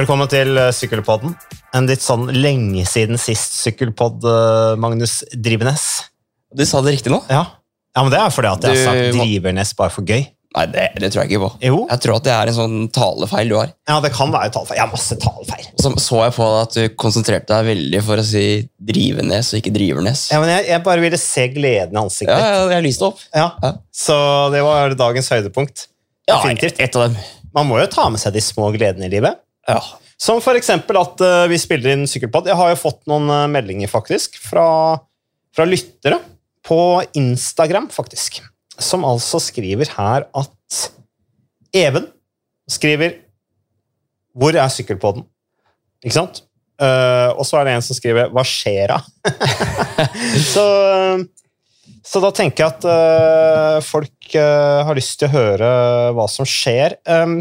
Velkommen til eh, Sykkelpodden. En litt sånn lenge siden sist sykkelpodd, eh, Magnus Drivenes. Du sa det riktig nå? Ja. ja, men det er fordi at jeg har sagt Drivernes bare for gøy. Nei, det, det tror jeg ikke på. Jo. Jeg tror at det er en sånn talefeil du har. Ja, det kan være talefeil. Jeg har masse talefeil. Så så jeg på at du konsentrerte deg veldig for å si Drivenes og ikke Drivernes. Ja, men jeg, jeg bare ville se gleden i ansiktet Ja, ditt. ja, jeg lyste opp. Ja. Ja. Så det var dagens høydepunkt. Ja, Definitivt. et av dem. Man må jo ta med seg de små gledene i livet. Ja. Som eksempel at uh, vi spiller inn sykkelpodd. Jeg har jo fått noen uh, meldinger faktisk fra, fra lyttere på Instagram, faktisk. Som altså skriver her at Even skriver 'Hvor er sykkelpodden?' Ikke sant? Uh, og så er det en som skriver 'Hva skjer da?' så, så da tenker jeg at folk har lyst til å høre hva som skjer. Um,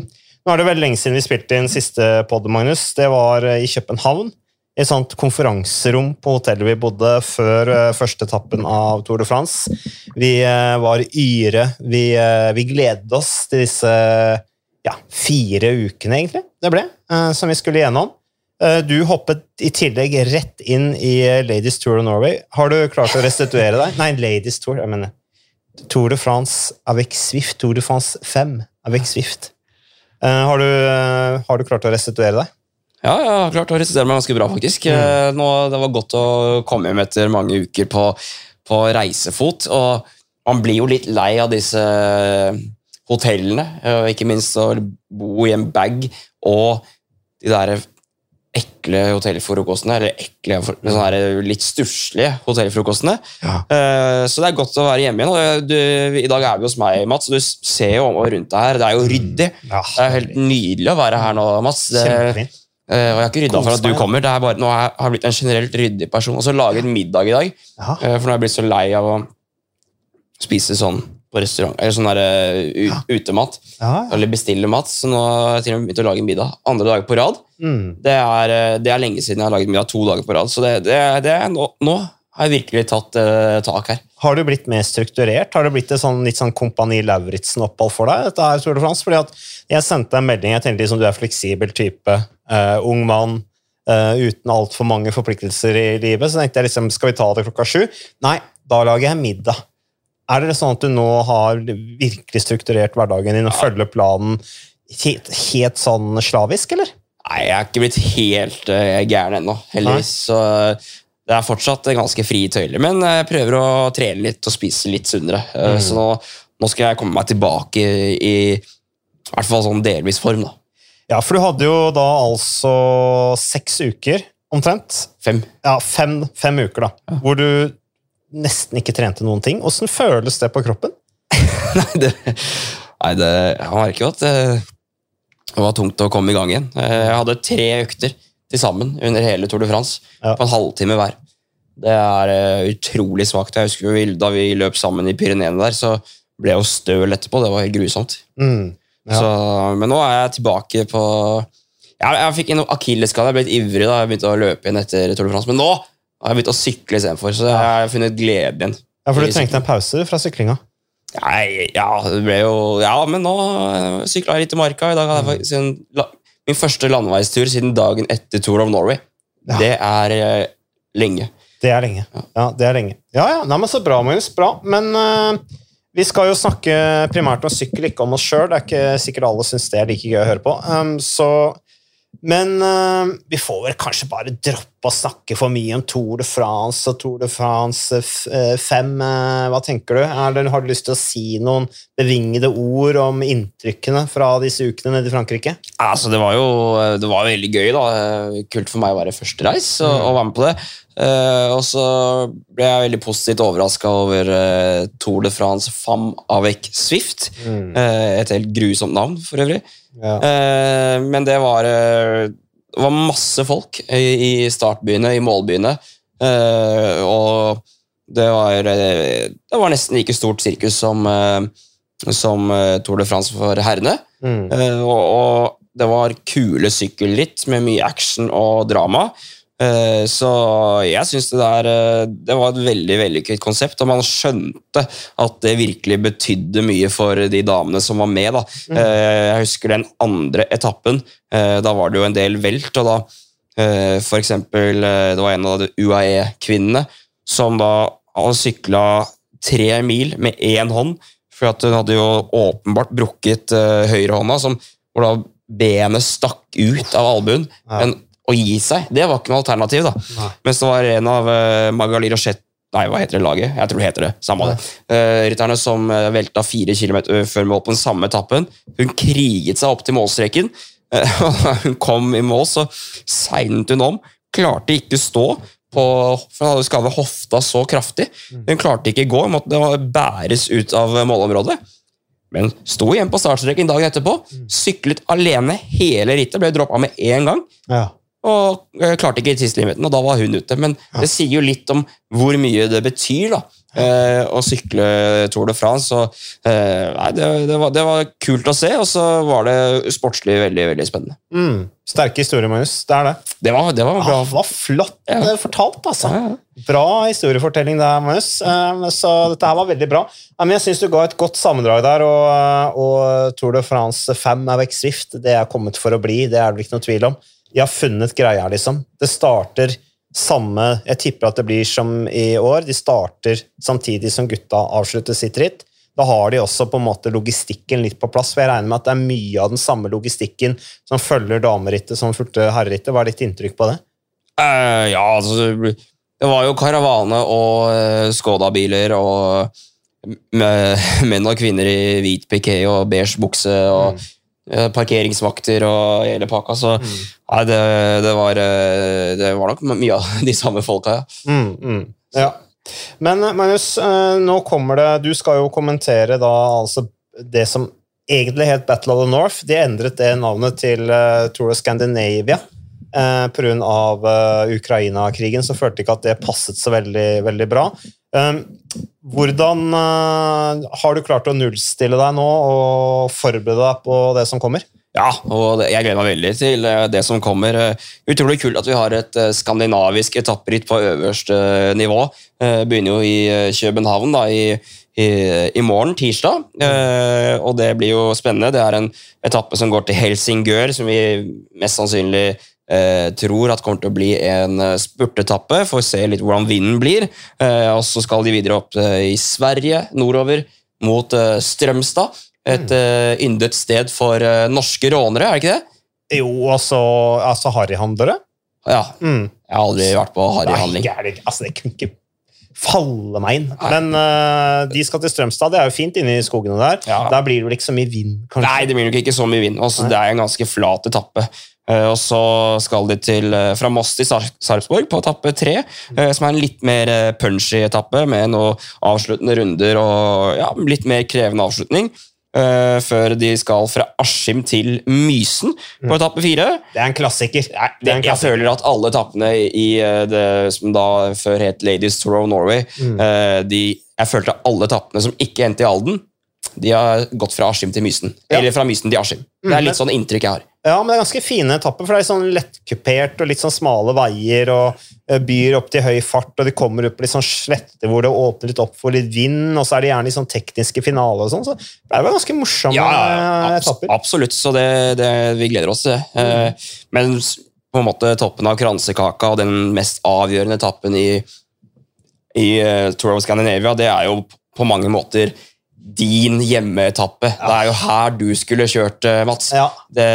nå er det veldig lenge siden vi spilte inn siste pod, Magnus. Det var eh, i København. I et sånt konferanserom på hotellet vi bodde før eh, første etappen av Tour de France. Vi eh, var yre. Vi, vi gledet oss til disse ja, fire ukene, egentlig, det ble, som vi skulle gjennom. Du hoppet i tillegg rett inn i Ladies Tour of Norway. Har du klart å restituere deg? Nei, Ladies Tour. jeg mener. Tour de France avec Swift. Tour de France 5 avec Swift. Eh, har, du, eh, har du klart å restituere deg? Ja, jeg har klart å restituere meg ganske bra, faktisk. Mm. Eh, Nå, det var godt å komme hjem etter mange uker på, på reisefot. Og man blir jo litt lei av disse hotellene, ikke minst å bo i en bag og de der ekle hotellfrokostene, eller ekle, men sånne litt stusslige hotellfrokostene. Ja. Uh, Så det er godt å være hjemme igjen. Du, I dag er vi hos meg, Mats, og du ser jo rundt deg her. Det er jo ryddig. Ja, Det er helt nydelig å være her nå, Mats. Det. Eh, og jeg er ikke rydda for at du kommer. Det er bare, nå har jeg har blitt en generelt ryddig person. Og så laget middag i dag, Ja. eh, for nå har jeg blitt så lei av å spise sånn på restaurant, eller sånn der, uh, utemat. Ja, ja. Eller bestille mat. Så nå har jeg til og med begynt å lage middag andre dager på rad. Mm. Det er, eh, det er lenge siden jeg har laget middag to dager på rad, så det, det, det nå, nå har jeg virkelig tatt uh, tak her. Har du blitt mer strukturert? Har det blitt et sånn, litt sånn Kompani Lauritzen-opphold for deg? dette her, Tour de France? Fordi at Jeg sendte en melding. Jeg tenkte liksom du er fleksibel type, Uh, ung mann Uh, uten altfor mange forpliktelser i livet. Så tenkte jeg liksom, skal vi ta det klokka sju? Nei, da lager jeg middag. Er det sånn at du nå har virkelig strukturert hverdagen din og følger planen helt, helt sånn slavisk, eller? Nei, jeg er ikke blitt helt uh, gæren ennå, heldigvis. Så eh, det er fortsatt ganske frie tøyler. Men jeg prøver å trene litt og spise litt sunnere. Eh, Så nå, nå skal jeg komme meg tilbake i, i, hvert fall sånn delvis form. da. Ja, for du hadde jo da altså seks uker, omtrent. Fem. Ja, fem, fem uker, da. Hvor du nesten ikke trente noen ting. Åssen føles det på kroppen? Nei, det, nei, det jeg merker at det, var tungt å komme i gang igjen. Jeg hadde tre økter til sammen under hele Tour de France, Ja. på en halvtime hver. Det er eh, utrolig svakt. Jeg husker vi, Da vi løp sammen i Pyreneene der, så ble jeg jo støl etterpå. Det var helt grusomt. Mm. Ja. Så, men nå er jeg tilbake på Jeg, jeg fikk en akillesskade. Jeg ble litt ivrig da jeg begynte å løpe igjen etter Tour de France. Men nå har jeg begynt å sykle istedenfor, så jeg har funnet glede igjen. Ja, for du trengte en pause fra syklinga. Nei, ja, det ble jo Ja, men nå sykla jeg litt i marka. I dag hadde jeg faktisk en, min første landeveistur siden dagen etter Tour of Norway. Ja. Det er eh, lenge. Det er lenge. Ja, det er lenge. Ja, ja, Nei, men Så bra, Magnus. Bra. Men uh, vi skal jo snakke primært om sykkel, ikke om oss sjøl. Det er ikke sikkert alle syns det er like gøy å høre på. Um, så men uh, vi får vel kanskje bare droppe å snakke for mye om Tour de France og Tour de France 5. hva tenker du? Er har du lyst til å si noen bevingede ord om inntrykkene fra disse ukene nede i Frankrike? Altså, det var jo det var veldig gøy. da. Kult for meg å være første reis og, og være med på det. Eh, og så ble jeg veldig positivt overraska over uh, Tour de France Fam avec Swift. Eh, et helt grusomt navn, for øvrig. Ja. Men det var, det var masse folk i, i startbyene, i målbyene. Og det var, det var nesten like stort sirkus som, som Tour de France for herrene. Mm. Og, og det var kule sykkelritt med mye action og drama. Eh, Så jeg syns det der eh, Det var et veldig vellykket konsept, og man skjønte at det virkelig betydde mye for de damene som var med. da. Mm. Jeg husker den andre etappen. eh, Da var det jo en del velt, og da f.eks. eh, Det var en av de UAE-kvinnene som da sykla tre mil med én hånd, for at hun hadde jo åpenbart brukket høyrehånda, hvor da benet stakk ut av albuen. Ja. Men å gi seg, det var ikke noe alternativ. da. Nei. Mens det var en av uh, Magali Rochette Nei, hva heter det laget? Jeg tror det heter det. Samme det. Uh, rytterne som eh, velta fire kilometer før mål på den samme etappen. Hun kriget seg opp til målstreken. Uh, hun kom i mål, så segnet hun om. Klarte ikke stå, på, for hun hadde skadet hofta så kraftig. Hun klarte ikke gå, hun måtte bæres ut av målområdet. Men sto igjen på startstreken dagen etterpå, syklet alene hele rittet, ble droppa med én gang Ja. Og eh, klarte ikke tidslimiten, og da var hun ute. Men det sier jo litt om hvor mye det betyr da, eh, å sykle Tour de France. Og, eh, nei, det, det, var, det var kult å se, og så var det sportslig veldig veldig spennende. Mm. Sterke historier, Magnus. Det er det. Det var, det var bra. Ah, det var flott Ja. eh, fortalt, altså. Ja, ja. Bra historiefortelling der, Magnus. Eh, Så dette her var veldig bra. Men jeg syns du ga et godt sammendrag der, og, og Tour de France 5 er vekk Det er kommet for å bli, det er det ikke noe tvil om. De har funnet greia, liksom. Det starter samme Jeg tipper at det blir som i år. De starter samtidig som gutta avslutter sitt ritt. Da har de også på en måte logistikken litt på plass. for Jeg regner med at det er mye av den samme logistikken som følger damerittet som fulgte herrerittet. Hva er ditt inntrykk på det? Uh, ja, altså Det var jo karavane og uh, Skoda-biler og med, menn og kvinner i hvit piké og beige bukse og eh, parkeringsvakter og hele pakka. Så nei, det, det, var, eh, det var nok mye av de samme folka, ja. Mm, mm. Ja. Men eh, Magnus, eh, nå kommer det Du skal jo kommentere da altså det som egentlig het Battle of the North. De endret det navnet til uh, Tour of Scandinavia. Uh, Pga. Uh, Ukraina-krigen så følte de ikke at det passet så veldig, veldig bra. Um, hvordan eh, har du klart å nullstille deg nå og forberede deg på det som kommer? Ja, og jeg gleder meg veldig til eh, det som kommer. Eh, Utrolig kult at vi har et skandinavisk etapperitt på øverste nivå. Begynner jo i København da, i, i, i morgen, tirsdag. Og det blir jo spennende. Det er en etappe som går til Helsingør, som vi mest sannsynlig eh, tror at kommer til å bli en eh, spurtetappe. Får se litt hvordan vinden blir. Eh, Og så skal de videre opp eh, i Sverige, nordover, mot Strømstad. Et uh, yndet sted for norske rånere, er det ikke det? Jo, altså, altså harryhandlere. Ja, Mm. jeg har aldri vært på Nei, harryhandling. altså, det kunne ikke falle meg inn. Men uh, de skal til Strømstad. Det er jo fint inne i skogene der. Ja. Der blir det vel ikke så mye vind, kanskje? Nei, det blir nok ikke så mye vind. Også, det er en ganske flat etappe. Eh, og så skal de til, eh, fra Moss til Sarpsborg på etappe tre, eh, som er en litt mer punchy etappe, med noen avsluttende runder og ja, litt mer krevende avslutning. før de skal fra Askim til Mysen på etappe fire. Det er en klassiker. Er Det, en jeg føler at alle etappene i det som da før het Ladies Tour of Norway Mm. de, Jeg følte alle etappene som ikke endte i Alden, de har gått fra Askim til Mysen. Ja. Eller fra Mysen til Askim. Det Mm, er litt sånn inntrykk jeg har. Ja, men det er ganske fine etapper, for det er sånn lettkupert og litt sånn smale veier og eh, byr opp til høy fart, og de kommer opp på litt sånn slette hvor det åpner litt opp for litt vind, og så er det gjerne litt sånn tekniske finaler og sånn, så det er jo ganske morsomme etapper. abs etapper. absolutt. Så det, det, vi gleder oss til det. Eh, Men på en måte toppen av kransekaka og den mest avgjørende etappen i, i eh, Tour of Scandinavia, det er jo på mange måter din hjemmeetappe. Det er jo her du skulle kjørt, eh, Mats. Ja. Det,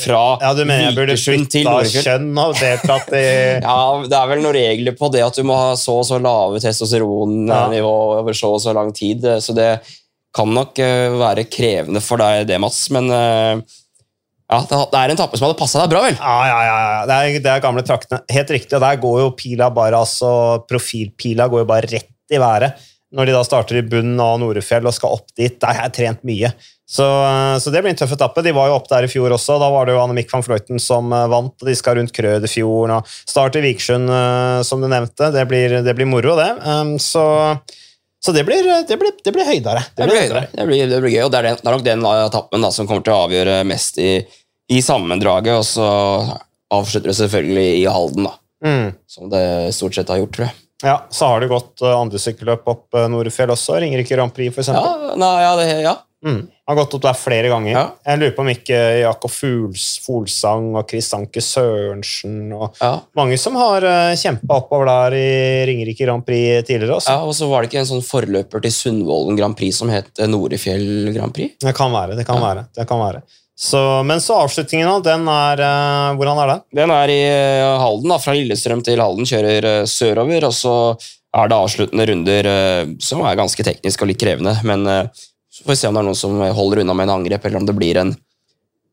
fra Ja, du mener jeg burde til kjønn og deltatt i Ja, Det er vel noen regler på det at du må ha så og så lave testosteronnivå over så og så lang tid. Så det kan nok eh, være krevende for deg, det, Mats. Men eh, ja, det er en etappe som hadde passa deg bra, vel? Ja, ja, ja. ja. Det er, det er gamle traktene. Helt riktig. Og der går jo pila bare, altså Profilpila går jo bare rett i været. Når de da starter i bunnen av Norefjell og skal opp dit. Der har jeg trent mye. Så, så det blir en tøff etappe. De var jo opp der i fjor også. Da var det jo Annemik van Fløyten som eh, vant. og De skal rundt Krødefjorden og start i Vikersund, eh, som du nevnte. Det blir, det blir moro, det. Um, Så, så det, blir, det, blir, det blir høydere. Det blir, høydere. det blir, det blir gøy, og det er, den, er nok den etappen da, som kommer til å avgjøre mest i, i sammendraget. Og så avslutter det selvfølgelig i Halden, da. Mm. som det stort sett har gjort, tror jeg. Ja, Så har det gått uh, andre sykkelløp opp uh, Norefjell også. Ringerike Grand Prix, f.eks. Ja, nei, ja, det, ja. Mm. Har gått opp der flere ganger. Ja. Jeg lurer på om ikke Jakob Fuls, Folsang og Chris Anke Sørensen og ja. mange som har uh, kjempa oppover der i Ringerike Grand Prix tidligere. Også. Ja, og så var det ikke en sånn forløper til Sundvolden Grand Prix som het eh, Norefjell Grand Prix? Det kan være. det kan Ja. være, det kan være. Så, men så avslutningen, den er uh, Hvordan er den? Den er i eh, Halden, da, fra Lillestrøm til Halden, kjører eh, sørover, og så er det avsluttende runder eh, som er ganske teknisk og litt krevende, men eh, så får vi se om det er noen som holder unna med en angrep, eller om det blir en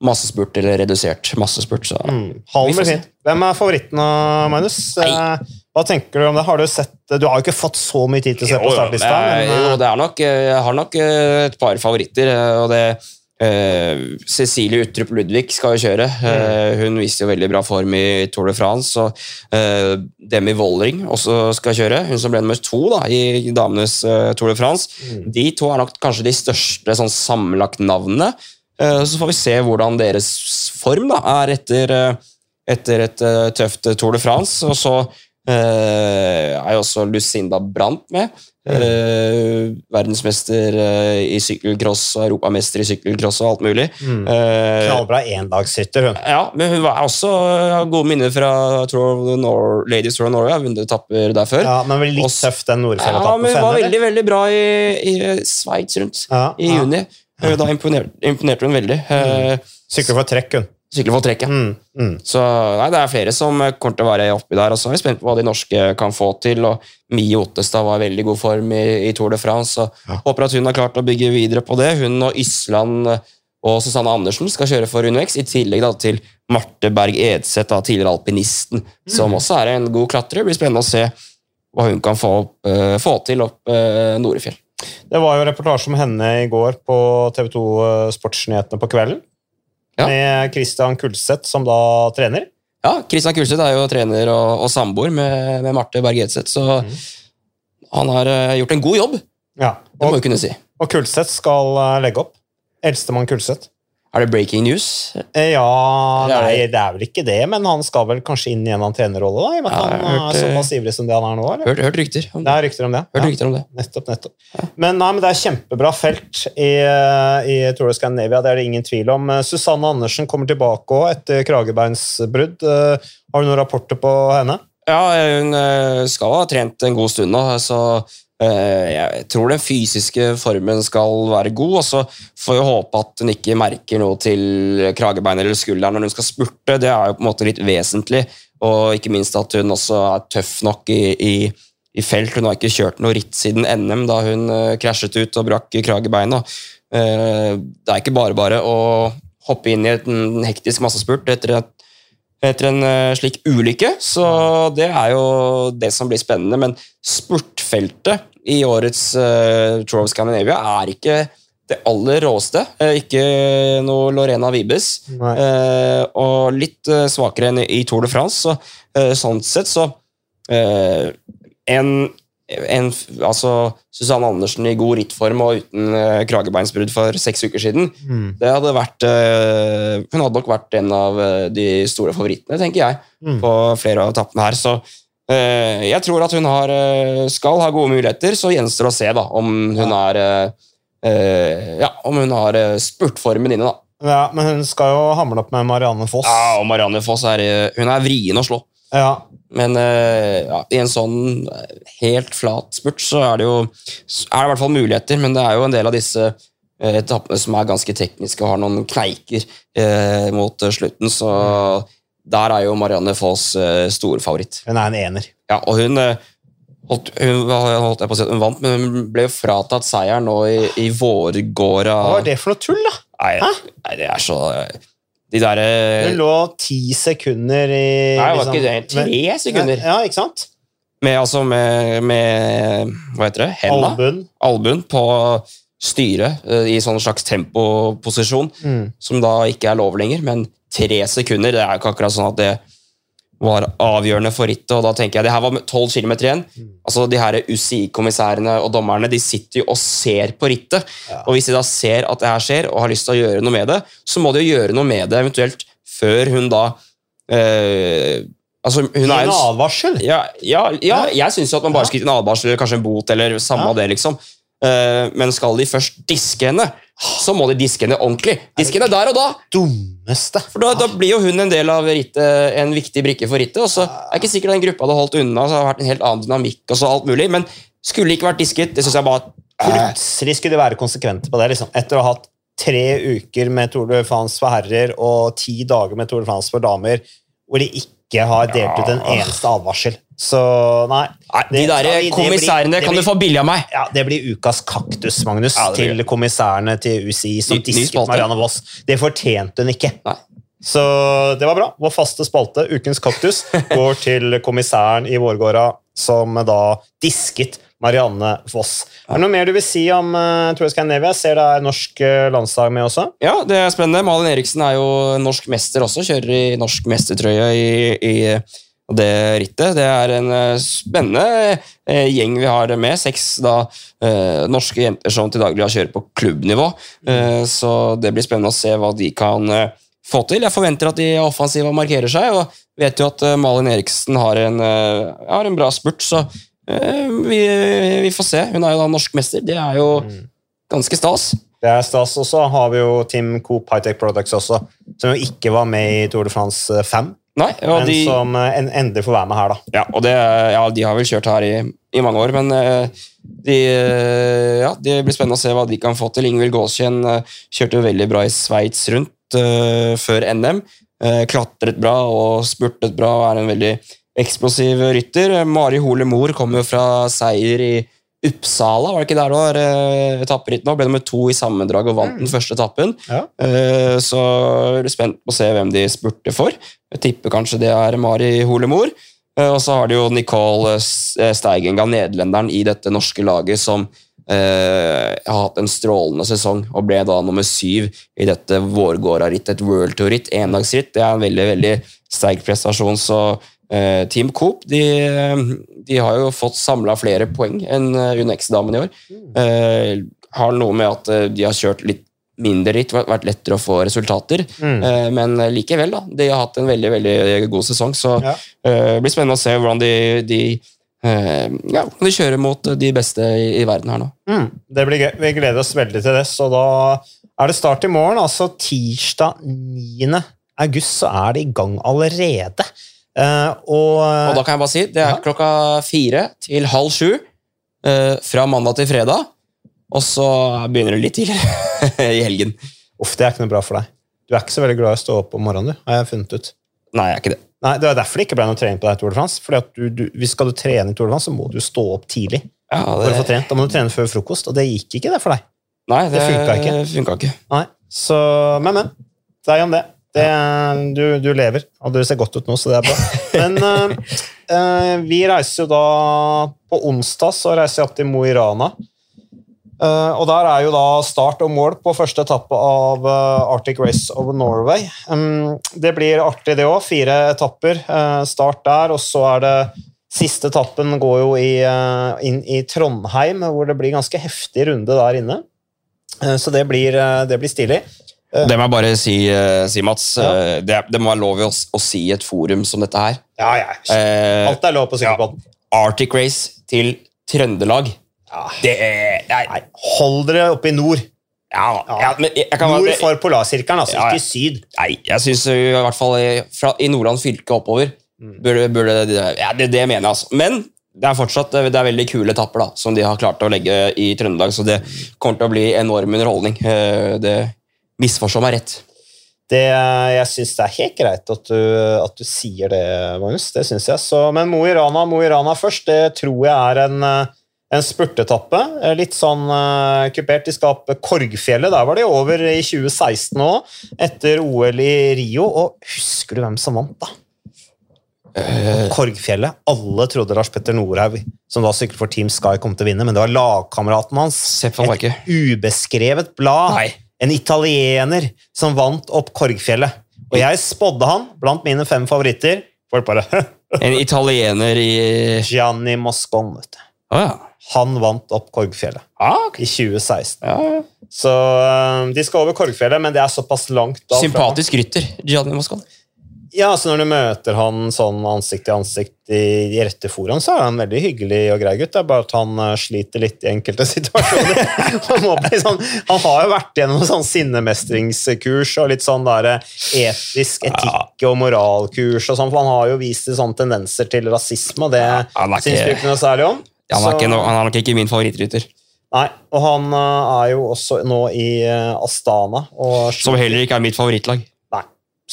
massespurt eller redusert massespurt. Så. Mm. Halden blir fint. Hvem er favoritten, Magnus? Nei. Eh, Hva tenker du om det? Har Du sett, du har jo ikke fått så mye tid til å se på Jo, jo, startlista. er- men, jo, eh, det er nok, eh, jeg har nok eh, et par favoritter, eh, og det eh, Cecilie Uttrup Ludvig skal jo kjøre. Uh, hun viste jo veldig bra form i Tour de France. Og uh, Demi Wollring også skal kjøre. Hun som ble nummer to da, i damenes eh, Tour de France. Mm. De to er nok kanskje de største sånn, sammenlagt navnene. Eh, så får vi se hvordan deres form da, er etter, eh, etter et eh, tøft Tour de France. Og så eh, er jo også Lucinda Brandt med. Eh, verdensmester eh, i sykkelcross og europamester i sykkelcross og alt mulig. mm. Uh, Knallbra endagsrytter, hun. ja, men hun var også har gode minner fra Tour Nor Ladies Tour of Norway. Har vunnet etapper der før. Ja, men litt Også- tøff, den Ja, men hun var veldig veldig bra i, i Sveits rundt Ja, i juni. Ja. Da imponerte, imponerte hun veldig. Mm. Sykler for trekk, hun. Sykler for trekket. Mm. Mm. Så nei, det er flere som eh, kommer til å være oppi der. Og så er vi spent på hva de norske kan få til. og Mie Ottestad var i veldig god form i, i Tour de France. og Ja. Håper at hun har klart å bygge videre på det. Hun og Ysland eh, og Susanne Andersen skal kjøre for UnoX, i tillegg da, til Marte Berg Edseth, da, tidligere alpinisten, som Mm. også er en god klatrer. Det blir spennende å se hva hun kan få, opp, uh, få til opp uh, Norefjell. Det var jo reportasje om henne i går på TV 2 Sportsnyhetene på kvelden. Ja. Med Christian Kulseth som da trener. Ja, Kristian Kulseth er jo trener og, og samboer med, med Marte Berg Edseth, så mm. han har eh, gjort en god jobb, Ja. det må Og, vi kunne si. og Kulseth skal eh, legge opp. Eldstemann Kulseth. Er det breaking news? Eh, Ja, nei, det- er vel ikke det, men han skal vel kanskje inn i en annen trenerrolle, da? I og med at Ja, han hørt, er såpass ivrig som det han er nå? eller? Hørt, hørt rykter om Det det. er rykter om det. Hørt Ja. rykter om det. Nettopp, nettopp. Men, nei, men det er kjempebra felt i, i Tour de Scandinavia, det er det ingen tvil om. Susanne Andersen kommer tilbake òg etter kragebeinsbrudd. Eh, Har du noen rapporter på henne? Ja, hun eh, skal ha trent en god stund nå, så eh, jeg tror den fysiske formen skal være god. Og så får vi håpe at hun ikke merker noe til kragebein eller skulderen når hun skal spurte. Det er jo på en måte litt vesentlig. Og ikke minst at hun også er tøff nok i, i, i felt. Hun har ikke kjørt noe ritt siden NM, da hun eh, krasjet ut og brakk kragebeinet. Eh, det er ikke bare bare å hoppe inn i en hektisk massespurt etter et etter en eh, slik ulykke. Så det er jo det som blir spennende. Men spurtfeltet i årets uh, Tour of Scandinavia er ikke det aller råeste. Eh, ikke noe Lorena Vibes. Eh, og litt eh, svakere enn i Tour de France. Så, eh, sånn sett så eh, en, en altså Susanne Andersen i god rittform og uten kragebeinsbrudd for seks uker siden Mm. det hadde vært Hun hadde nok vært en av de store favorittene, tenker jeg, Mm. på flere av etappene her. Så jeg tror at hun har, eh, skal ha gode muligheter. Så gjenstår det å se da, om hun er eh, eh, Ja, om hun har eh, spurtformen inne, da. Ja, men hun skal jo hamle opp med Marianne Foss. Ja, og Marianne Foss er, eh, hun er vrien å slå. Ja, Men eh, ja, i en sånn eh, helt flat spurt så er det jo er det i hvert fall muligheter, men det er jo en del av disse eh, etappene som er ganske tekniske og har noen kneiker eh, mot eh, slutten, så der er jo Marianne Foss eh, storfavoritt. hun er en ener. Ja, og hun eh, holdt, hun, holdt si hun vant, men hun ble jo fratatt seieren nå i, i vårgårda. Hva var det for noe tull, da? Nei, nei, det er så De derre Hun lå ti sekunder i Nei, det var liksom- ikke det. Tre sekunder. Ja, ikke sant? Med, altså med, med Hva heter det? Henda. Albuen. Albuen på styret eh, i sånn slags tempoposisjon, Mm. som da ikke er lov lenger. Men tre sekunder, det er jo ikke akkurat sånn at det var avgjørende for rittet. og da tenker jeg, Det her var 12 km igjen. altså De her UCI-kommissærene og dommerne de sitter jo og ser på rittet. Ja. og Hvis de da ser at det her skjer og har lyst til å gjøre noe med det, så må de jo gjøre noe med det eventuelt før hun da eh, Altså, hun er en advarsel. ja, ja, ja, jeg syns at man bare skal gi en advarsel eller kanskje en bot. eller samme av det, liksom. Eh, men skal de først diske henne, så må de diske henne ordentlig. Diske henne der og da! Dummeste. For da, da blir jo hun en del av rittet, en viktig brikke for rittet. og så er det ikke sikkert den gruppa hadde holdt unna, så det hadde vært en helt annen dynamikk. og så alt mulig, Men skulle ikke vært disket. Det synes jeg bare Plutselig skulle de være konsekvente på det. liksom. Etter å ha hatt tre uker med Tour de France for herrer og ti dager med Tour de France for damer, hvor de ikke har delt ut en eneste advarsel. Så nei. Nei, De der det blir- kommissærene det kan du få billig av meg. Ja, Det blir ukas kaktus, Magnus, Ja, til kommissærene til UCI som Ny- disket. Marianne Voss. Det fortjente hun ikke. Nei. Så det var bra. Vår faste spalte, Ukens kaktus, går til kommissæren i Vårgårda, som da disket Marianne Voss. Er det noe mer du vil si om uh, Tour Scandinavia? Jeg ser det er norsk uh, landslag med også. Ja, det er spennende. Malin Eriksen er jo norsk mester også. Kjører i norsk mestertrøye i, i det rittet. Det er en eh, spennende eh, gjeng vi har med. Seks da, eh, norske jenter som til daglig kjører på klubbnivå. Så det blir spennende å se hva de kan få til. Jeg forventer at de er offensive og markerer seg, og vet jo at Malin Eriksen har en, har en bra spurt, så vi, vi får se. Hun er jo da norsk mester. Det er jo ganske stas. Det er stas. Og så har vi jo Team Coop Hightech Products også, som jo ikke var med i Tour de France 5, Nei, men de, som eh, endelig får være med her, da. Ja, og det, ja, de har vel kjørt her i, i mange år, men eh, de, eh, ja, det blir spennende å se hva de kan få til. Ingvild Gåskjen kjørte jo veldig bra i Sveits rundt uh, før NM. Uh, klatret bra og spurtet bra og er en veldig eksplosiv rytter. Mari Hole Mor kommer jo fra seier i Uppsala, var det ikke der det var eh, etapperitt nå? Ble nummer to i sammendrag og vant den første etappen. Ja. Eh, Så jeg du spent på å se hvem de spurter for. Jeg tipper kanskje det er Mari Holemor. Eh, Og så har de jo Nicole Steigenga, nederlenderen, i dette norske laget som har hatt en strålende sesong og ble da nummer syv i dette Vårgårda-rittet, et World Tour-ritt, endagsritt. Det er en veldig veldig sterk prestasjon. så Team Coop de, de har jo fått samla flere poeng enn eh, Unex-damene i år. Mm. har noe med at eh, de har kjørt litt mindre ritt, vært lettere å få resultater. Mm. Eh, Men likevel, da. De har hatt en veldig veldig god sesong, så Ja. eh, det blir spennende å se hvordan de, de, eh, ja, de kjører mot de beste i, i verden her nå. Mm, det blir gøy. Vi gleder oss veldig til det. Så da er det start i morgen, altså tirsdag 9. august, så er det i gang allerede. Eh, og, Og da kan jeg bare si, det er Ja. klokka fire til halv sju eh, fra mandag til fredag, og så begynner det litt tidligere i helgen. Uff, det er ikke noe bra for deg. Du er ikke så veldig glad i å stå opp om morgenen, du, har jeg funnet ut. Nei, jeg er ikke det. Nei, Det er derfor det ikke ble noe trening på deg i Tour de France. Fordi at du, du, hvis skal du trene i Tour de France, så må du stå opp tidlig. Ja, for å få trent. Da må du trene før frokost, og det gikk ikke det for deg. Nei, det, det funka ikke. funka ikke. Nei, så, Men, men. Det er jo om det. Det du, du lever, og du ser godt ut nå, så det er bra. Men uh, vi reiser jo da På onsdag så reiser jeg opp til Mo i Rana. Uh, og der er jo da start og mål på første etappe av uh, Arctic Race of Norway. Um, det blir artig, det òg. Fire etapper. start der, og så er det Siste etappen går jo i, inn i Trondheim, hvor det blir ganske heftig runde der inne. Så det blir, det blir stilig. Det må jeg bare si, eh, si Mats. Ja. Eh, Det, det må være lov å, å si i et forum som dette her. Ja, ja. Eh, Alt er lov på sykkelbåten. Arctic Race til Trøndelag. Ja. Det er nei, Nei, hold dere oppe i nord. ja, Ja. ja, men jeg, jeg kan Nord være- for polarsirkelen, altså, Ja, ja. ikke syd. Nei, jeg syns i hvert fall i, fra, i Nordland fylke oppover Mm. burde, burde Ja, det, det mener jeg, altså. Men det er fortsatt det er veldig kule etapper da, som de har klart å legge i Trøndelag, så det kommer til å bli enorm underholdning. Det Misforstå meg rett. Det, jeg syns det er helt greit at du, at du sier det, Magnus. Det syns jeg. Så, men Mo i Rana, Mo i Rana først, det tror jeg er en, en spurtetappe. Litt sånn uh, kupert. i skapet. Korgfjellet. Der var de over i 2016 òg, etter OL i Rio. Og husker du hvem som vant, da? Eh, Korgfjellet. Alle trodde Lars Petter Norhaug, som da syklet for Team Sky, kom til å vinne, men det var lagkameraten hans. Et ubeskrevet blad. Nei. En italiener som vant opp Korgfjellet. Og jeg spådde han blant mine fem favoritter. Folk bare En italiener i Gianni Moscon. vet du. Å ja. Han vant opp Korgfjellet Ah, okay. i 2016. ja. Så øh, de skal over Korgfjellet, men det er såpass langt da Sympatisk rytter, Gianni Moscon. Ja, så Når du møter han sånn ansikt til ansikt i, i rette foran, så er han veldig hyggelig og grei gutt. Det er bare at han eh, sliter litt i enkelte situasjoner. han, sånn, han har jo vært gjennom sånn sinnemestringskurs og litt sånn der eh, etisk etikk- og moralkurs, og sånn, for han har jo vist sånne tendenser til rasisme, og det syns vi ikke noe særlig om. Ja, han, er no, nok ikke min favorittrytter. Nei, og han eh, er jo også nå i Astana. Som heller ikke er mitt favorittlag.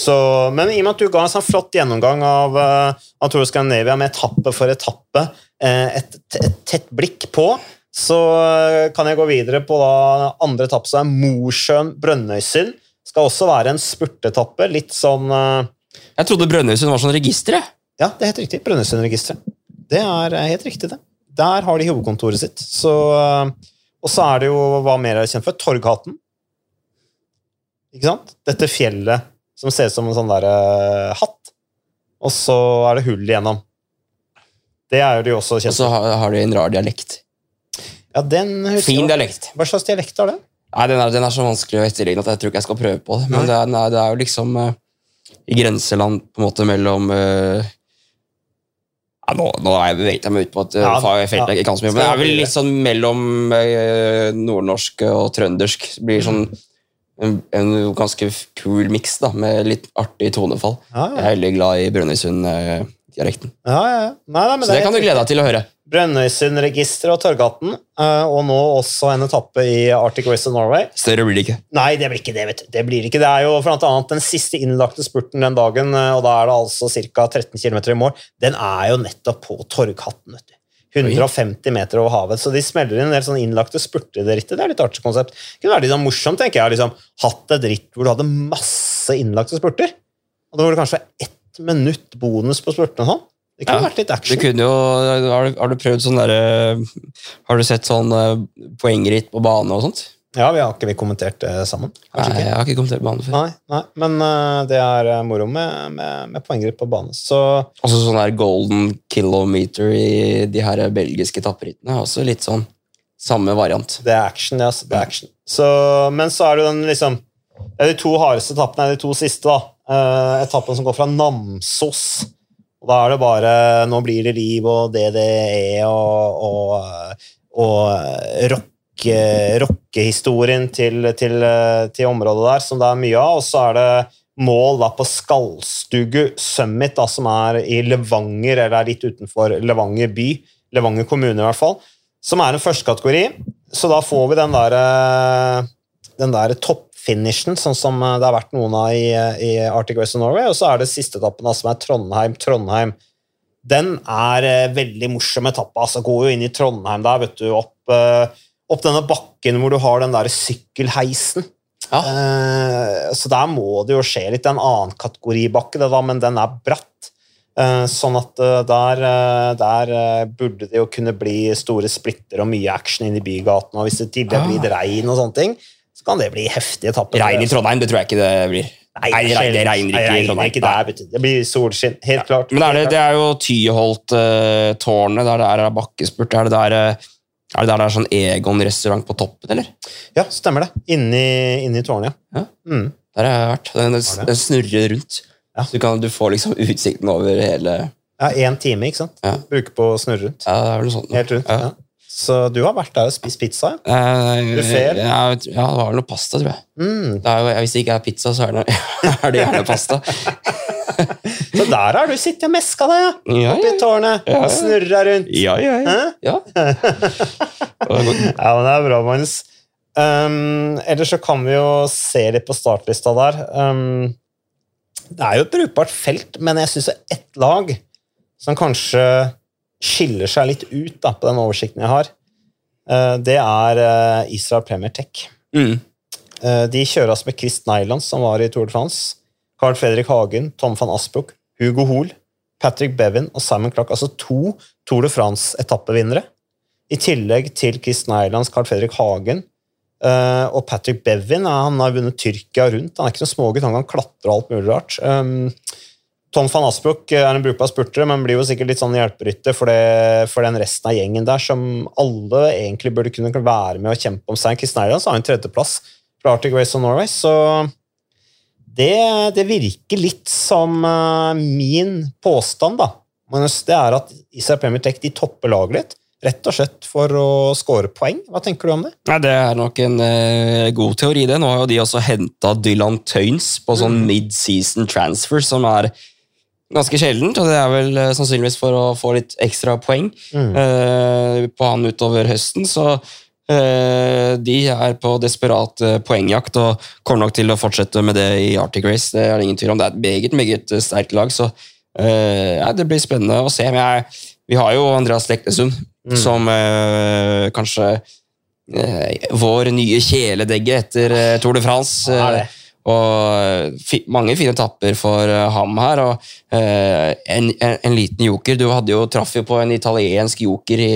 Så, men i og med at du ga en sånn flott gjennomgang av, uh, av Tour Scandinavia med etappe for etappe, eh, et, et tett blikk på, så eh, kan jeg gå videre på da andre etappe, som er Mosjøen-Brønnøysund. Skal også være en spurtetappe. Litt sånn eh, Jeg trodde Brønnøysund var sånn register. jeg. Ja, det er helt riktig. Brønnøysundregisteret. Det er eh, helt riktig, det. Der har de hovedkontoret sitt. Så, eh, og så er det jo hva mer er kjent for? Torghatten. Ikke sant? Dette fjellet som ser ut som en sånn der uh, hatt. Og så er det hull igjennom. Det er jo de også Og kjent så for. har, har de en rar dialekt. Ja, den husker Fin jeg. dialekt. Hva slags dialekt har den? Nei, den er, den er så vanskelig å etterligne at jeg tror ikke jeg skal prøve på det. Men det er, nei, det er jo liksom uh, i grenseland på en måte mellom uh, ja, nå, nå er jeg beveget meg ut på et Ja, fag jeg ikke kan så mye, men det er vel litt sånn mellom uh, nordnorsk og trøndersk. Blir sånn en, en ganske kul miks med litt artig tonefall. Ja, Jeg er veldig glad i Brønnøysund-dialekten. ja, ja. ja. Nei, nei, men Så det det kan du glede deg til å høre. Brønnøysundregisteret og Torghatten, eh, og nå også en etappe i Arctic Race of Norway. Større blir det ikke. Nei, det blir ikke det. vet du. Det blir ikke. Det er jo blant annet den siste innlagte spurten den dagen, eh, og da er det altså ca. 13 km i mål. Den er jo nettopp på Torghatten. vet du. 150 meter over havet, så de smeller inn en del sånn innlagte spurter i det er litt artig konsept. Det kunne vært litt sånn morsomt, tenker jeg, liksom, hatt et ritt hvor du hadde masse innlagte spurter. Og da var det kanskje ett minutt bonus på spurtene sånn. Det kunne Ja, vært litt action. jo, har, du, har du prøvd sånn derre Har du sett sånn eh, poengritt på bane og sånt? Ja, vi har ikke vi kommentert det sammen? Kanskje Nei, ikke? jeg har ikke kommentert bane før. Nei, nei, men uh, det er eh, moro med, med, med poenggripp på bane. Så Også sånn der golden kilometer i de her belgiske tapperittene. Også litt sånn samme variant. det er action, ja. Det er action. Så, men så er det den liksom Det er de to hardeste etappene, er de to siste. da. Uh, etappen som går fra Namsos. Og da er det bare Nå blir det liv og DDE og, og, og rocke, rockehistorien til, til, til området der, som det er mye av. Og så er det mål da på Skallstugu Summit, da, som er i Levanger, eller er litt utenfor Levanger by. Levanger kommune, i hvert fall. Som er en førstekategori. Så da får vi den der, den der toppfinishen, sånn som det har vært noen av i, i Arctic Race of Norway. Og så er det siste etappen, da, som er Trondheim-Trondheim. Den er eh, veldig morsom etappe. altså Går jo inn i Trondheim der, vet du, opp, eh, opp denne bakken hvor du har den der sykkelheisen. Ja. Eh, så der må det jo skje litt. Det er en annen kategoribakke, det da, men den er bratt. Eh, sånn at eh, der, eh, der eh, burde det jo kunne bli store splitter og mye action inn i bygaten. Og hvis det tidligere Ah. blir regn og sånne ting, så kan det bli heftige etapper. Regn i Trondheim, det tror jeg ikke det blir. Nei, det regner- det regner ikke regner Trondheim. ikke der, vet. Det blir solskinn, helt klart. Men er det, det er jo Tyholt-tårnet, der det er bakkespurt. Er det der, er det der det er sånn Egon-restaurant på toppen, eller? Ja, stemmer det. Inni, inni tårnet, ja. Ja. Mm. Der har jeg vært. Den, den, den snurrer rundt. Ja. Så du, kan, du får liksom utsikten over hele Ja, Én time, ikke sant? Ja. Bruke på å snurre rundt. Ja, det er vel noe sånt. Helt rundt. Ja. Ja. Så du har vært der og spist pizza? ja? Du Buffet, ja, ja, det var vel noe pasta, tror jeg. Mm. Er hvis det ikke er pizza, så er det, er det gjerne pasta. Så der har du sittet og meska deg, ja. Ja, Oppi tårnet Ja, ja. og snurra rundt. ja. ja, ja. Hæ? ja. Det. Ja, men det er bra, Magnus. Um, ellers så kan vi jo se litt på startlista der. Um, det er jo et brukbart felt, men jeg syns ett lag som kanskje skiller seg litt ut da, på den oversikten jeg har, uh, det er uh, Israel Premier Tech. Mm. Uh, de kjøres med Chris Nylands, som var i Tour de France, Carl Fredrik Hagen, Tom van Asbrook, Hugo Hoel, Patrick Bevin og Simon Clark. Altså to Tour de France-etappevinnere. I tillegg til Chris Eilands Carl Fredrik Hagen uh, og Patrick Bevin. Han har vunnet Tyrkia rundt. Han er ikke noen smågutt, han kan klatre alt mulig rart. Um, Tom van Asbrook er en brukbar spurter, men blir jo sikkert litt sånn hjelperytter for, for den resten av gjengen der, som alle egentlig burde kunne være med og kjempe om seg. Chris Eilands har en tredjeplass fra Arctic Race of Norway, så det, det virker litt som eh, min påstand, da. Men det er at Israel Premier Tech de topper laget litt. Rett og slett for å score poeng. Hva tenker du om det? Nei, Det er nok en eh, god teori, det. Nå har jo de også henta Dylan Tøynes på sånn mid-season transfer, som er ganske sjeldent. Og det er vel eh, sannsynligvis for å få litt ekstra poeng eh, på han utover høsten. Så de er på desperat eh, poengjakt og kommer nok til å fortsette med det i Arctic Race. Det er ingen tvil om. Det er et meget, meget eh, sterkt lag, så eh, ja, det blir spennende å se. Jeg, vi har jo Andreas Leknesund, som eh, kanskje eh, vår nye kjæledegge etter eh, Tour de France. Ja, det det. eh, og mange fine tapper for eh, ham her. og eh, en, en, en liten joker. Du hadde jo, traff jo på en italiensk joker i,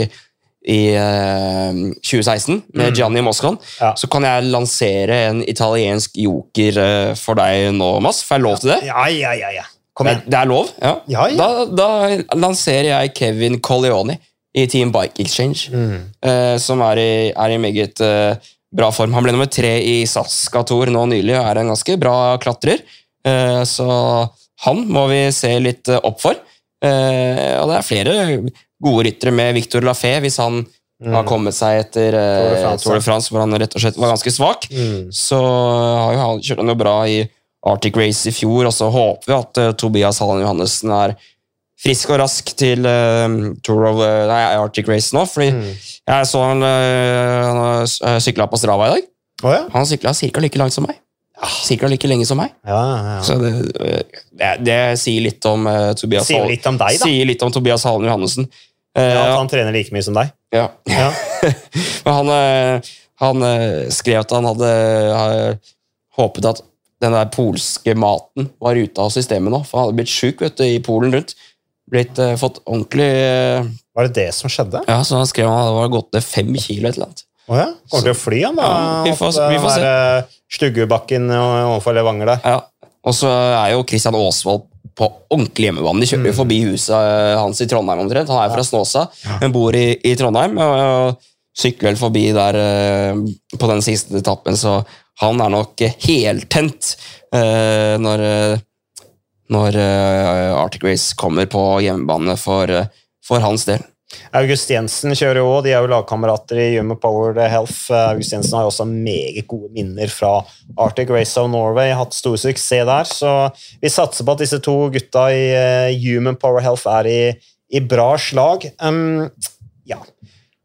i uh, 2016 med Gianni Moscon. Ja. Så kan jeg lansere en italiensk joker uh, for deg nå, Mass. Får jeg lov til det? Ja, ja, ja. ja. Kom igjen. det er lov? Ja. Ja, ja. Da, da lanserer jeg Kevin Colleoni i Team Bike Exchange, Mm. uh, som er i, er i meget eh, bra form. Han ble nummer tre i Saskator nå nylig og er en ganske bra klatrer. Eh, så han må vi se litt eh, opp for. Eh, og det er flere gode ryttere med Victor Lafay, hvis han har kommet seg etter Mm. Tour de France, hvor han rett og slett var ganske svak Mm. så har jo han kjørt han jo bra i Arctic Race i fjor, og så håper vi at uh, Tobias Hallen Johannessen er frisk og rask til Tour of, nei, Arctic Race nå. fordi Mm. jeg så han, uh, han sykla på Strava i dag. Oh, ja. Han sykla ca. like langt som meg. Cirka like lenge som meg. Ja, ja, ja. Så det, det, det sier litt om uh, Tobias Sier litt om deg, da. Sier litt om Tobias Hallen Johannessen. Uh, Ja, at han trener like mye som deg. ja. Ja. Men han, eh, han skrev at han hadde håpet at den der polske maten var ute av systemet nå, for han hadde blitt sjuk i Polen rundt. Blitt, uh, fått ordentlig uh, Var det det som skjedde? Ja, så han skrev at han hadde gått ned fem kilo et eller annet. Å ja? Kommer til å fly, han da? Ja, vi får- vi får se. Stuggebakken overfor Levanger der. Ja. Og så er jo Christian Aasvold på ordentlig hjemmebane. De kjører jo forbi huset eh, hans i Trondheim omtrent. Han er fra Snåsa, men bor i, i Trondheim. Og, og sykler vel forbi der eh, på den siste etappen, så han er nok heltent eh, når, når Arctic Race kommer på hjemmebane for, for hans del. August Jensen kjører jo òg, de er jo lagkamerater i Human Power Health. August Jensen har jo også meget gode minner fra Arctic Race of Norway, hatt stor suksess der. Så vi satser på at disse to gutta i eh, Human Power Health er i, i bra slag. Um, ja.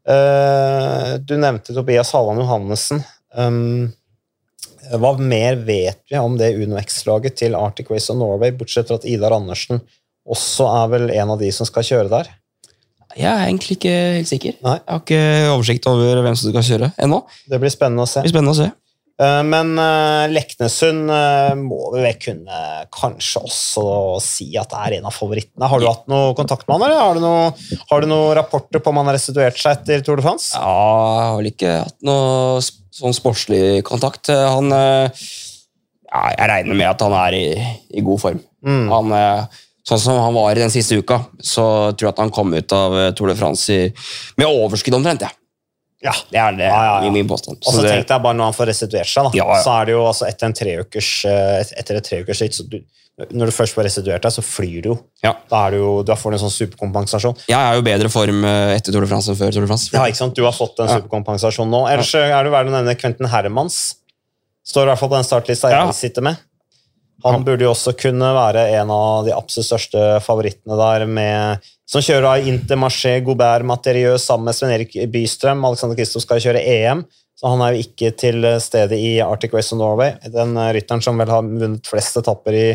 Uh, du nevnte Tobias Halland Johannessen. Um, hva mer vet vi om det Uno X-laget til Arctic Race of Norway, bortsett fra at Idar Andersen også er vel en av de som skal kjøre der? Jeg er egentlig ikke helt sikker. Nei. Jeg har ikke oversikt over hvem som skal kjøre ennå. Det blir spennende å se. Det blir spennende å se. Eh, Men eh, Leknesund eh, må vi vel kunne kanskje også si at det er en av favorittene. Har du hatt noe kontakt med han, eller har du noe, har du noen rapporter på om han har restituert seg etter Tour de France? Ja, jeg har vel ikke hatt noe sånn sportslig kontakt. Han ja, Jeg regner med at han er i, i god form. Mm. Han, sånn som han var i den siste uka, så tror jeg at han kom ut av eh, Tour de France i, med overskudd omtrent. Ja. Ja. Det er det, Ja, ja, ja. i min påstand. Og så Så det- tenk deg bare når han får restituert seg, da. Så er det jo altså etter en treukers eh, etter et treukers ritt, Når du først får restituert deg, så flyr du jo. ja. Da, er du jo, du får en sånn superkompensasjon. Jeg er jo bedre form eh, etter Tour de France enn før Tour de France. Ja, ikke sant? Du har fått en superkompensasjon nå. Ellers er det verdt å nevne Quentin Hermans. Står i hvert fall på den startlista jeg sitter med. Han burde jo også kunne være en av de absolutt største favorittene der, med, som kjører av Intermarché Gobert Materieux sammen med Sven-Erik Bystrøm. Alexander Kristoff skal kjøre EM, så han er jo ikke til stede i Arctic Race of Norway. Den eh, rytteren som vel har vunnet flest etapper i,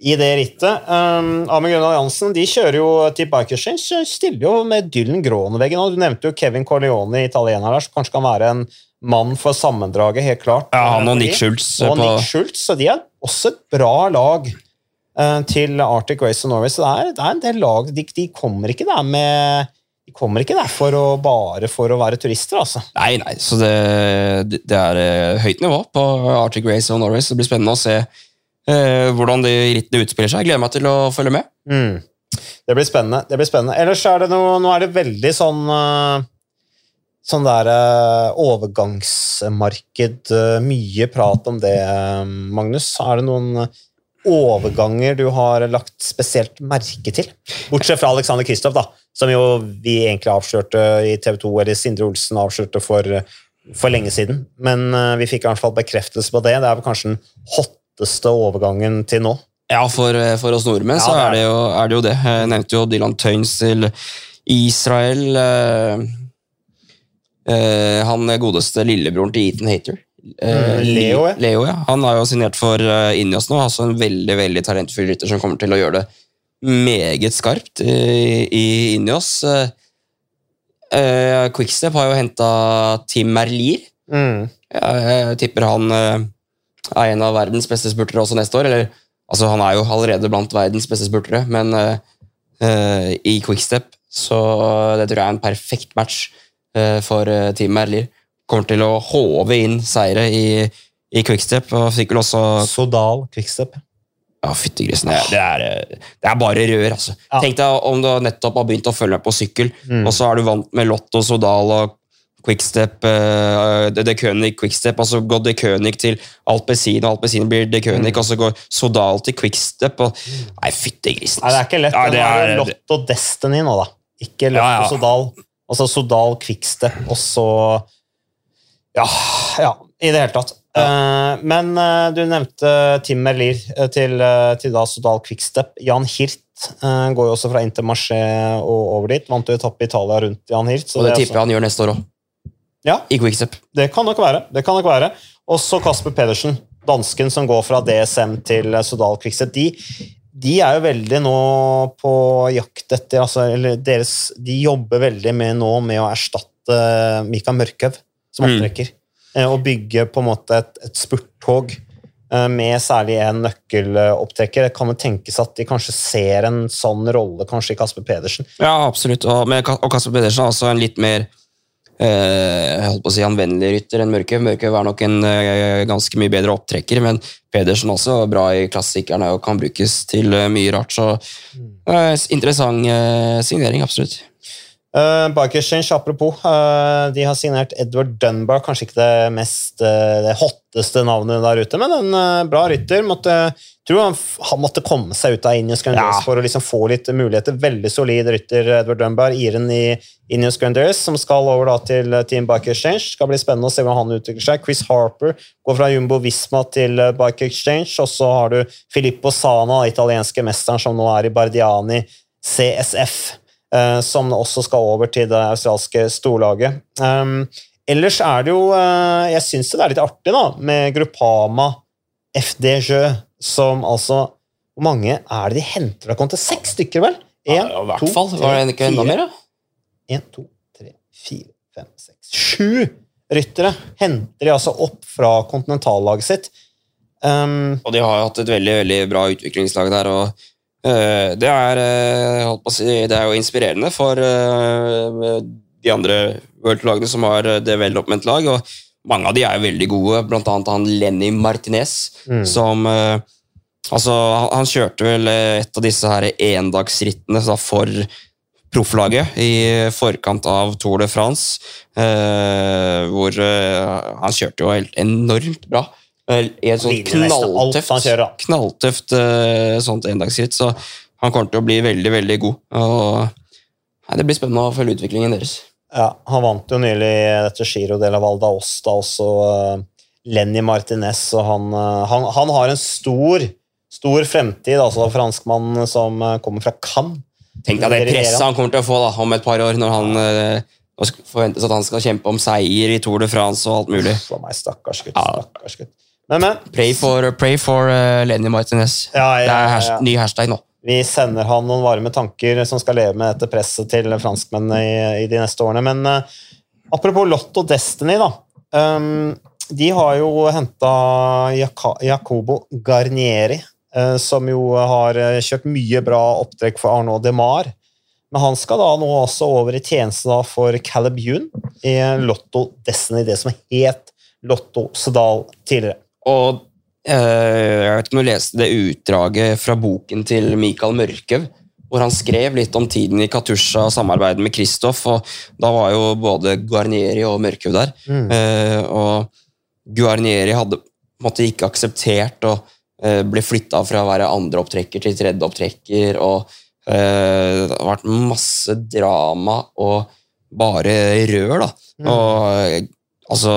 i det rittet. Um, Amund Grønland Jansen de kjører jo til Bike Change, stiller jo med Dylan Groneveggen. Du nevnte jo Kevin Corleone, italiener der, som kanskje kan være en mann for sammendraget, helt klart. Ja, han og Nick Schultz. Og på, Nick Schultz, så de er også et bra lag eh, til Arctic Race of Norway. Så det er, det er en del lag de, de kommer ikke der med de kommer ikke der for å, bare for å være turister, altså. Nei, nei, så det, det- er eh, høyt nivå på Arctic Race of Norway, så det blir spennende å se eh, hvordan de rittene utspiller seg. Jeg gleder meg til å følge med. Mm. Det blir spennende. det blir spennende. Ellers er det noe, nå er det veldig sånn eh, sånn der eh, overgangsmarked. eh, mye prat om det, eh, Magnus. Er det noen overganger du har lagt spesielt merke til? Bortsett fra Alexander Kristoff, da, som jo vi egentlig avslørte i TV 2, eller Sindre Olsen avslørte for, for lenge siden. Men vi fikk i hvert fall bekreftelse på det. Det er vel kanskje den hotteste overgangen til nå. Ja, for, for oss nordmenn Ja, så er det, jo, er det jo det. Jeg nevnte jo Dylan Tøynes til Israel. Eh, eh, han godeste lillebroren til Ethan Hater. Eh, Mm, Leo, ja. Leo, ja. Han har jo signert for uh, Injos nå. Altså en veldig veldig talentfull rytter som kommer til å gjøre det meget skarpt i, i Injos. Eh, eh, Quickstep har jo henta Tim Merlier. Mm. Jeg, jeg tipper han eh, er en av verdens beste spurtere også neste år. Eller, altså Han er jo allerede blant verdens beste spurtere, men eh, eh, i quickstep så det tror jeg er en perfekt match eh, for uh, Team Merlier. Kommer til å håve inn seire i, i quickstep, og fikk vel også Sodal Quickstep. Ja, fytti grisen. Det, det, er, eh, det er bare rør, altså. Ja. Tenk deg om du nettopp har begynt å følge med på sykkel, Mm. og så er du vant med Lotto, Sodal og Quickstep, uh, De König Quickstep, altså går De König til Alpezin, og Alpezin blir De König, Mm. og så går Sodal til Quickstep, og Nei, fytti grisen. Nei, det er ikke lett. Ja, det er- Lotto Destiny nå, da. Ikke Lotto Ja, ja. Sodal. Altså Sodal Quickstep, og så Ja, ja i det hele tatt. Eh, men uh, du nevnte Tim Merlier eh, til, uh, til da Sodal Quickstep. Jan Hirt går jo også fra Intermarché og over dit. Vant jo etappe i Italia rundt Jan Hirt. så og det er tipper jeg han gjør neste år òg, Ja, i Quickstep. det kan nok være. det kan nok være. Og så Kasper Pedersen, dansken som går fra DSM til Sodal Quickstep. De, de er jo veldig nå på jakt etter altså, eller deres, De jobber veldig med nå med å erstatte Mika Mørkhaug som Mm. opptrekker. Mm. Og bygge på en måte et, et spurttog eh, med særlig en nøkkelopptrekker. Det kan jo tenkes at de kanskje ser en sånn rolle kanskje i Kasper Pedersen. Ja, absolutt. Og, med, og Kasper Pedersen er også en litt mer jeg holdt på å si anvendelig rytter enn Mørkhaug. Mørkhaug er nok en eh, ganske mye bedre opptrekker, men Pedersen også er bra i klassikerne og kan brukes til eh, mye rart. Så eh, interessant eh, signering, absolutt. Uh, Bike Exchange, apropos, uh, de har signert Edward Dunbar. Kanskje ikke det mest uh, det hotteste navnet der ute, men en uh, bra rytter. Måtte, tror han, han måtte komme seg ut av Inius Grandiers Ja. for å liksom få litt muligheter. Veldig solid rytter, Edward Dunbar, iren i Inius Grandiers, som skal over da til eh, Team Bike Exchange. Skal bli spennende å se hvordan han utvikler seg. Chris Harper går fra Jumbo Visma til eh, Bike Exchange, og så har du Filippo Sana, den italienske mesteren som nå er i Bardiani CSF eh, som også skal over til det australske storlaget. Um, ellers er det jo eh, Jeg syns det er litt artig da, med Gruppama FDJ, som altså Hvor mange er det de henter? Det kom til seks stykker, vel? Ja, I hvert fall. Var det ikke enda mer, da? Én, to, tre, fire, fem, seks Sju ryttere henter de altså opp fra kontinentallaget sitt. Um, Og de har jo hatt et veldig veldig bra utviklingslag der. og eh, det, er, eh, si, det er jo inspirerende for eh, de andre World-lagene som har eh, development-lag. og Mange av de er jo veldig gode, annet han Lenny Martinez, Mm. som eh, altså, han, kjørte vel eh, et av disse her endagsrittene da, for profflaget i forkant av Tour de France, eh, hvor eh, han kjørte jo helt enormt bra. Eh, I et sånt knalltøft, knalltøft eh, sånt endagsritt, så han kommer til å bli veldig, veldig god. Og, nei, det blir spennende å følge utviklingen deres. Ja, Han vant jo nylig dette Giro de la Valda Osta også uh, Lenny Martinez. og han, eh, han, han har en stor stor fremtid, altså franskmannen som eh, kommer fra Cannes. Tenk deg det presset han kommer til å få da, om et par år, når han eh, forventes at han skal kjempe om seier i Tour de France og alt mulig. For meg, stakkars gutt. Stakkars gutt. Men, men. Pray for, pray for uh, Lenny Martinez. Ja, ja, Det er ja, ny hashtag nå. Vi sender han noen varme tanker som skal leve med dette presset til franskmennene i, i de neste årene. Men uh, apropos Lotto Destiny, da. Um, de har jo henta Jacobo Garnieri, uh, som jo har kjørt mye bra opptrekk for Arnaud Demar. Men han skal da nå også over i tjeneste da for Calibune i Lotto Destiny, det som het Lotto Sedal tidligere. Og eh, jeg vet ikke om du leste det utdraget fra boken til Mikael Mørkøv, hvor han skrev litt om tiden i Katusha og samarbeidet med Kristoff. og Da var jo både Guarnieri og Mørkøv der. Mm. Eh, og Guarnieri hadde på en måte ikke akseptert å eh, bli flytta fra å være andreopptrekker til tredjeopptrekker. og eh, Det har vært masse drama og bare rør, da. Mm. Og eh, altså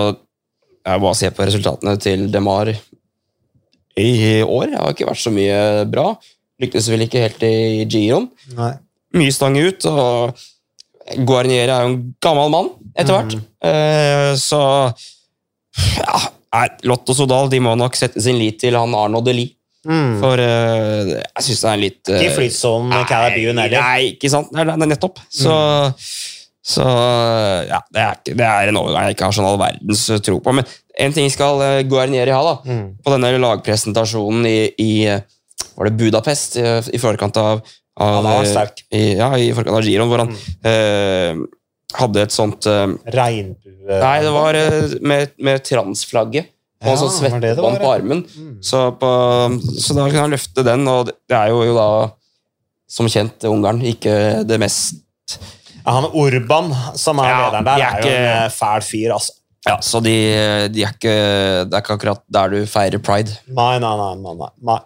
Jeg bare se på resultatene til DeMar i år. Det har ikke vært så mye bra. Lyktes vel ikke helt i Giron. Mye stang ut, og Guarnieri er jo en gammel mann etter hvert. Mm. Eh, så ja, Lotto Sodal de må nok sette sin lit til han Arno Deli. Mm. For eh, jeg syns det er litt Ikke flytsom Calabune nei, heller. nei, ikke sant? Nei, nettopp. Så, så ja, det er, ikke- det er en overgang jeg ikke har sånn all verdens eh, tro på. Men en ting skal eh, Guarnieri ha, da. Mm. På denne lagpresentasjonen i, i eh, Var det Budapest i, i forkant av, av Ja. I, ja, i forkant av Giron, hvor han eh, hadde et sånt eh, Regnbue... Nei, det var eh, med, med transflagget. Og en Ja, sånn det det svettebånd på armen. Mm. Så, på, så da kunne han løfte den, og det det er jo, jo da som kjent Ungarn ikke det mest Ja, han Urban, som er Ja, lederen der, de er er jo en ikke- eh, fæl fyr, altså. Ja, så de, de er ikke Det er ikke akkurat der du feirer pride. Nei, nei, nei. nei, nei.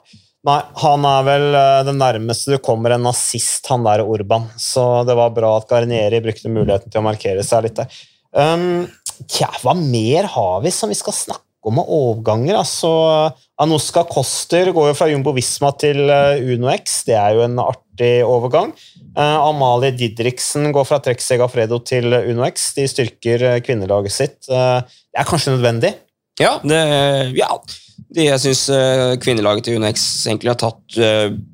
nei. Han er vel eh, det nærmeste du kommer en nazist, han der Urban. Så det var bra at Garnieri brukte muligheten til å markere seg litt der. Um, tja, hva mer har vi som vi skal snakke om av overganger? Altså, Anuska Koster går jo fra Jumbo Visma til eh, Uno X. Det er jo en artig overgang. Eh, Amalie Didriksen går fra Trek Segafredo til Uno X. De styrker eh, kvinnelaget sitt. Eh, det er kanskje nødvendig? Ja, det, ja. De, jeg syns kvinnelaget til UnoX egentlig har tatt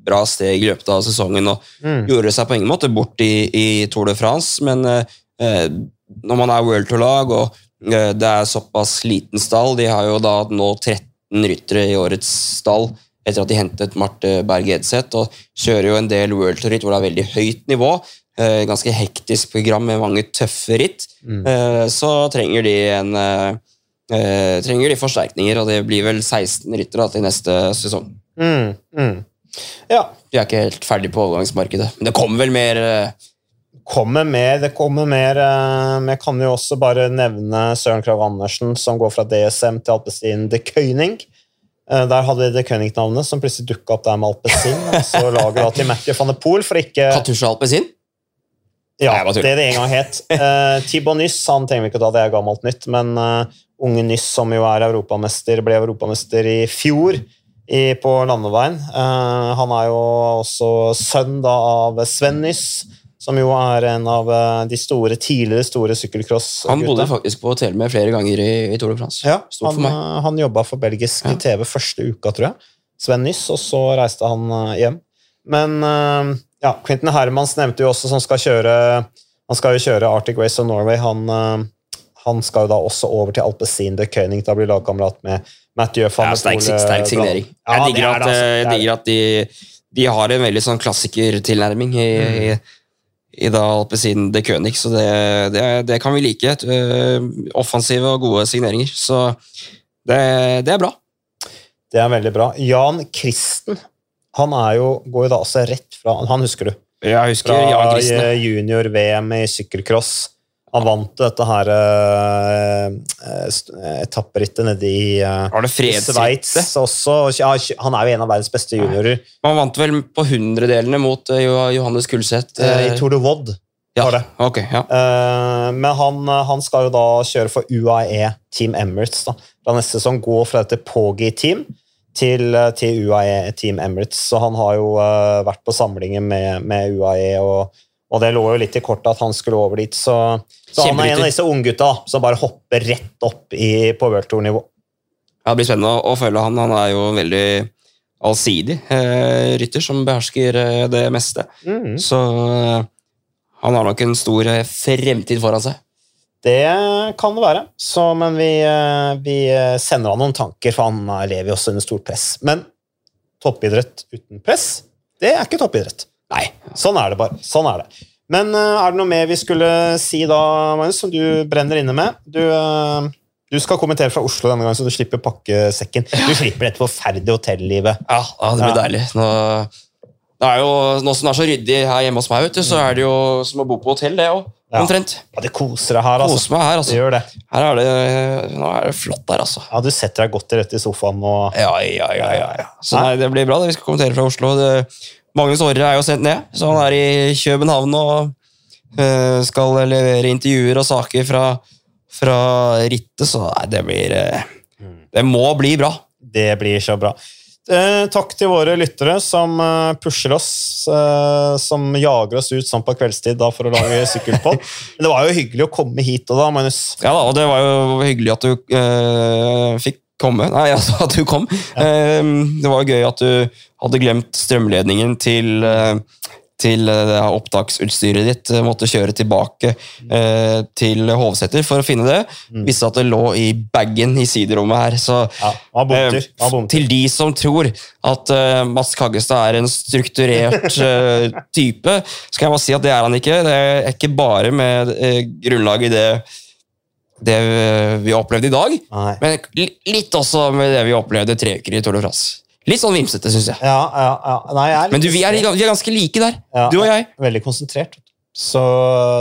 bra steg i løpet av sesongen og Mm. gjorde seg på ingen måte bort i, i Tour de France, men når man er World Tour-lag og det er såpass liten stall De har jo da nå 13 ryttere i årets stall etter at de hentet Marte Berg Edseth, og kjører jo en del World Tour-ritt hvor det er veldig høyt nivå. eh, ganske hektisk program med mange tøffe ritt. Mm. Eh, så trenger de en eh, trenger de forsterkninger, og det blir vel 16 ryttere til neste sesong. Mm. Mm. Ja, De er ikke helt ferdig på overgangsmarkedet, men det kommer vel mer kommer mer. Det kommer mer. jeg kan jo også bare nevne Søren Krav Andersen, som går fra DSM til Alpestin de Køyning. Eh, Der hadde de de Køyning-navnet, som plutselig dukka opp der med alpesin. Og så lager da til Matthew van de Poel, for ikke Katusha alpesin? Ja, Nei, det det en gang het. Uh, Thibaut Nyss han trenger vi ikke ta, det er gammelt nytt, men uh, unge Nyss, som jo er europamester, ble europamester i fjor i, på landeveien. Uh, han er jo også sønn da, av Sven Nyss, som jo er en av eh, de store, tidligere store sykkelcross-gutta. Han bodde faktisk på hotell med flere ganger i, i Tour de France. Ja, Stort han, eh, han jobba for belgisk Ja. TV første uka, tror jeg. Sven Nyss, og så reiste han eh, hjem. Men ja, Quentin Hermans nevnte jo også som skal kjøre Han skal jo kjøre Arctic Race of Norway. Han, han skal jo da også over til Alpezin de König, da blir lagkamerat med Mathieu van Ja, der Poel, eh, sterk signering. Ja, jeg digger er altså. digger at de, de har en veldig sånn klassikertilnærming i, Mm. i, i da Alpezin de König, så det, det, det kan vi like. Eh, Offensive og gode signeringer, så det, det er bra. Det er veldig bra. Jan Kristen han er jo, går jo da også rett fra Han husker du? Jeg husker Fra Jan Kristen. Fra junior-VM i sykkelcross. Han vant dette her uh, etapperittet nede i eh, Sveits også. Ja, han er jo en av verdens beste juniorer. Han vant vel på hundredelene mot eh, Johannes Kulseth. eh, eh, I Tour de Vod. ja, det. Okay, ja. Eh, men han, han skal jo da kjøre for UAE Team Emirates. da. da neste sesong gå fra dette Pogi-team til, eh, til UAE Team Emirates. Så han har jo eh, vært på samlinger med, med UAE, og, og det lå jo litt i kortet at han skulle over dit. Så, så han er en av disse unggutta som bare hopper rett opp i, på World Tour-nivå. Ja, Det blir spennende å, følge han. Han er jo veldig allsidig eh, rytter som behersker eh, det meste. Mm. Så eh, han har nok en stor eh, fremtid foran seg. Det kan det være, så, men vi, eh, vi sender han noen tanker, for han eh, lever jo også under stort press. Men toppidrett uten press, det er ikke toppidrett. Nei. Sånn er det bare. Sånn er det. Men eh, er det noe mer vi skulle si da, Magnus, som du brenner inne med? Du, eh, du skal kommentere fra Oslo denne gangen, så du slipper pakkesekken. Du slipper dette forferdelige hotellivet. Ja, ja det blir deilig. Nå, Det er jo, Nå som det er så ryddig her hjemme hos meg, vet du, så er det jo som å bo på hotell, det òg. Ja. Omtrent. Ja, det koser deg her, altså. Koser meg her, Det altså. gjør det. Her er det, nå er det flott her, altså. Ja, Du setter deg godt til rett i sofaen og Ja, ja, ja, ja, ja. Så nei, det blir bra. det. Vi skal kommentere fra Oslo. Det, Magnus Orre er jo sendt ned, så han er i København og eh, skal levere intervjuer og saker fra, fra rittet, så nei, det blir eh, Det må bli bra. Det blir så bra. Eh, takk til våre lyttere som eh, pusher oss, eh, som jager oss ut sånn på kveldstid da, for å lage sykkelpod. Men det var jo hyggelig å komme hit og da, Magnus. Ja da, og det var jo hyggelig at du fikk komme. Nei, altså at du kom. Eh, det var gøy at du hadde glemt strømledningen til, eh, til eh, opptaksutstyret ditt. Eh, Måtte kjøre tilbake eh, til Hovseter for å finne det. Visste at det lå i bagen i siderommet her. Så Ja, eh, til de som tror at eh, Mats Kaggestad er en strukturert type, så kan jeg bare si at det er han ikke. Det er ikke bare med grunnlag i det det vi har opplevd i dag, Nei. men litt også med det vi opplevde tre uker i Tour de France. Litt sånn vimsete, syns jeg. Ja, ja, ja. Nei, jeg Men du, vi er, vi er ganske like der, du og jeg. Veldig konsentrert. Så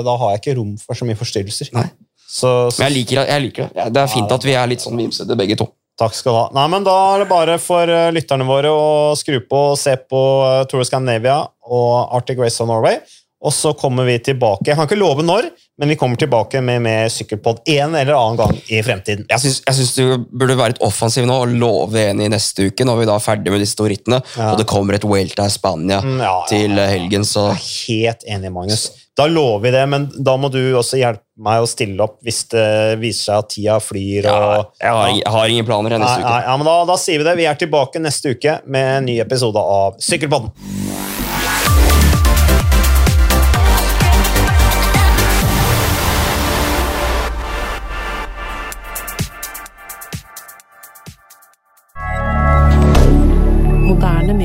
da har jeg ikke rom for så mye forstyrrelser. Nei. Så, så Men jeg liker, jeg liker det. Det er fint at vi er litt sånn vimsete, begge to. takk skal du ha. Nei, men Da er det bare for eh, lytterne våre å skru på og se på eh, Tour Scandinavia og Arctic Race of Norway. Og så kommer vi tilbake. Jeg kan ikke love når, men vi kommer tilbake med mer sykkelpod en eller annen gang i fremtiden. Jeg syns, du burde være litt offensiv nå og love en i neste uke, når vi da er ferdig med disse to rittene, Ja. og det kommer et Welta i Spania Mm, ja, ja, til ja. helgen, så Jeg er helt enig, Magnus. Da lover vi det, men da må du også hjelpe meg å stille opp hvis det viser seg at tida flyr. ja, og... jeg, har, jeg har ingen planer neste uke. nei, ja, men da, da sier vi det. Vi er tilbake neste uke med en ny episode av Sykkelpodden.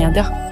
Canada.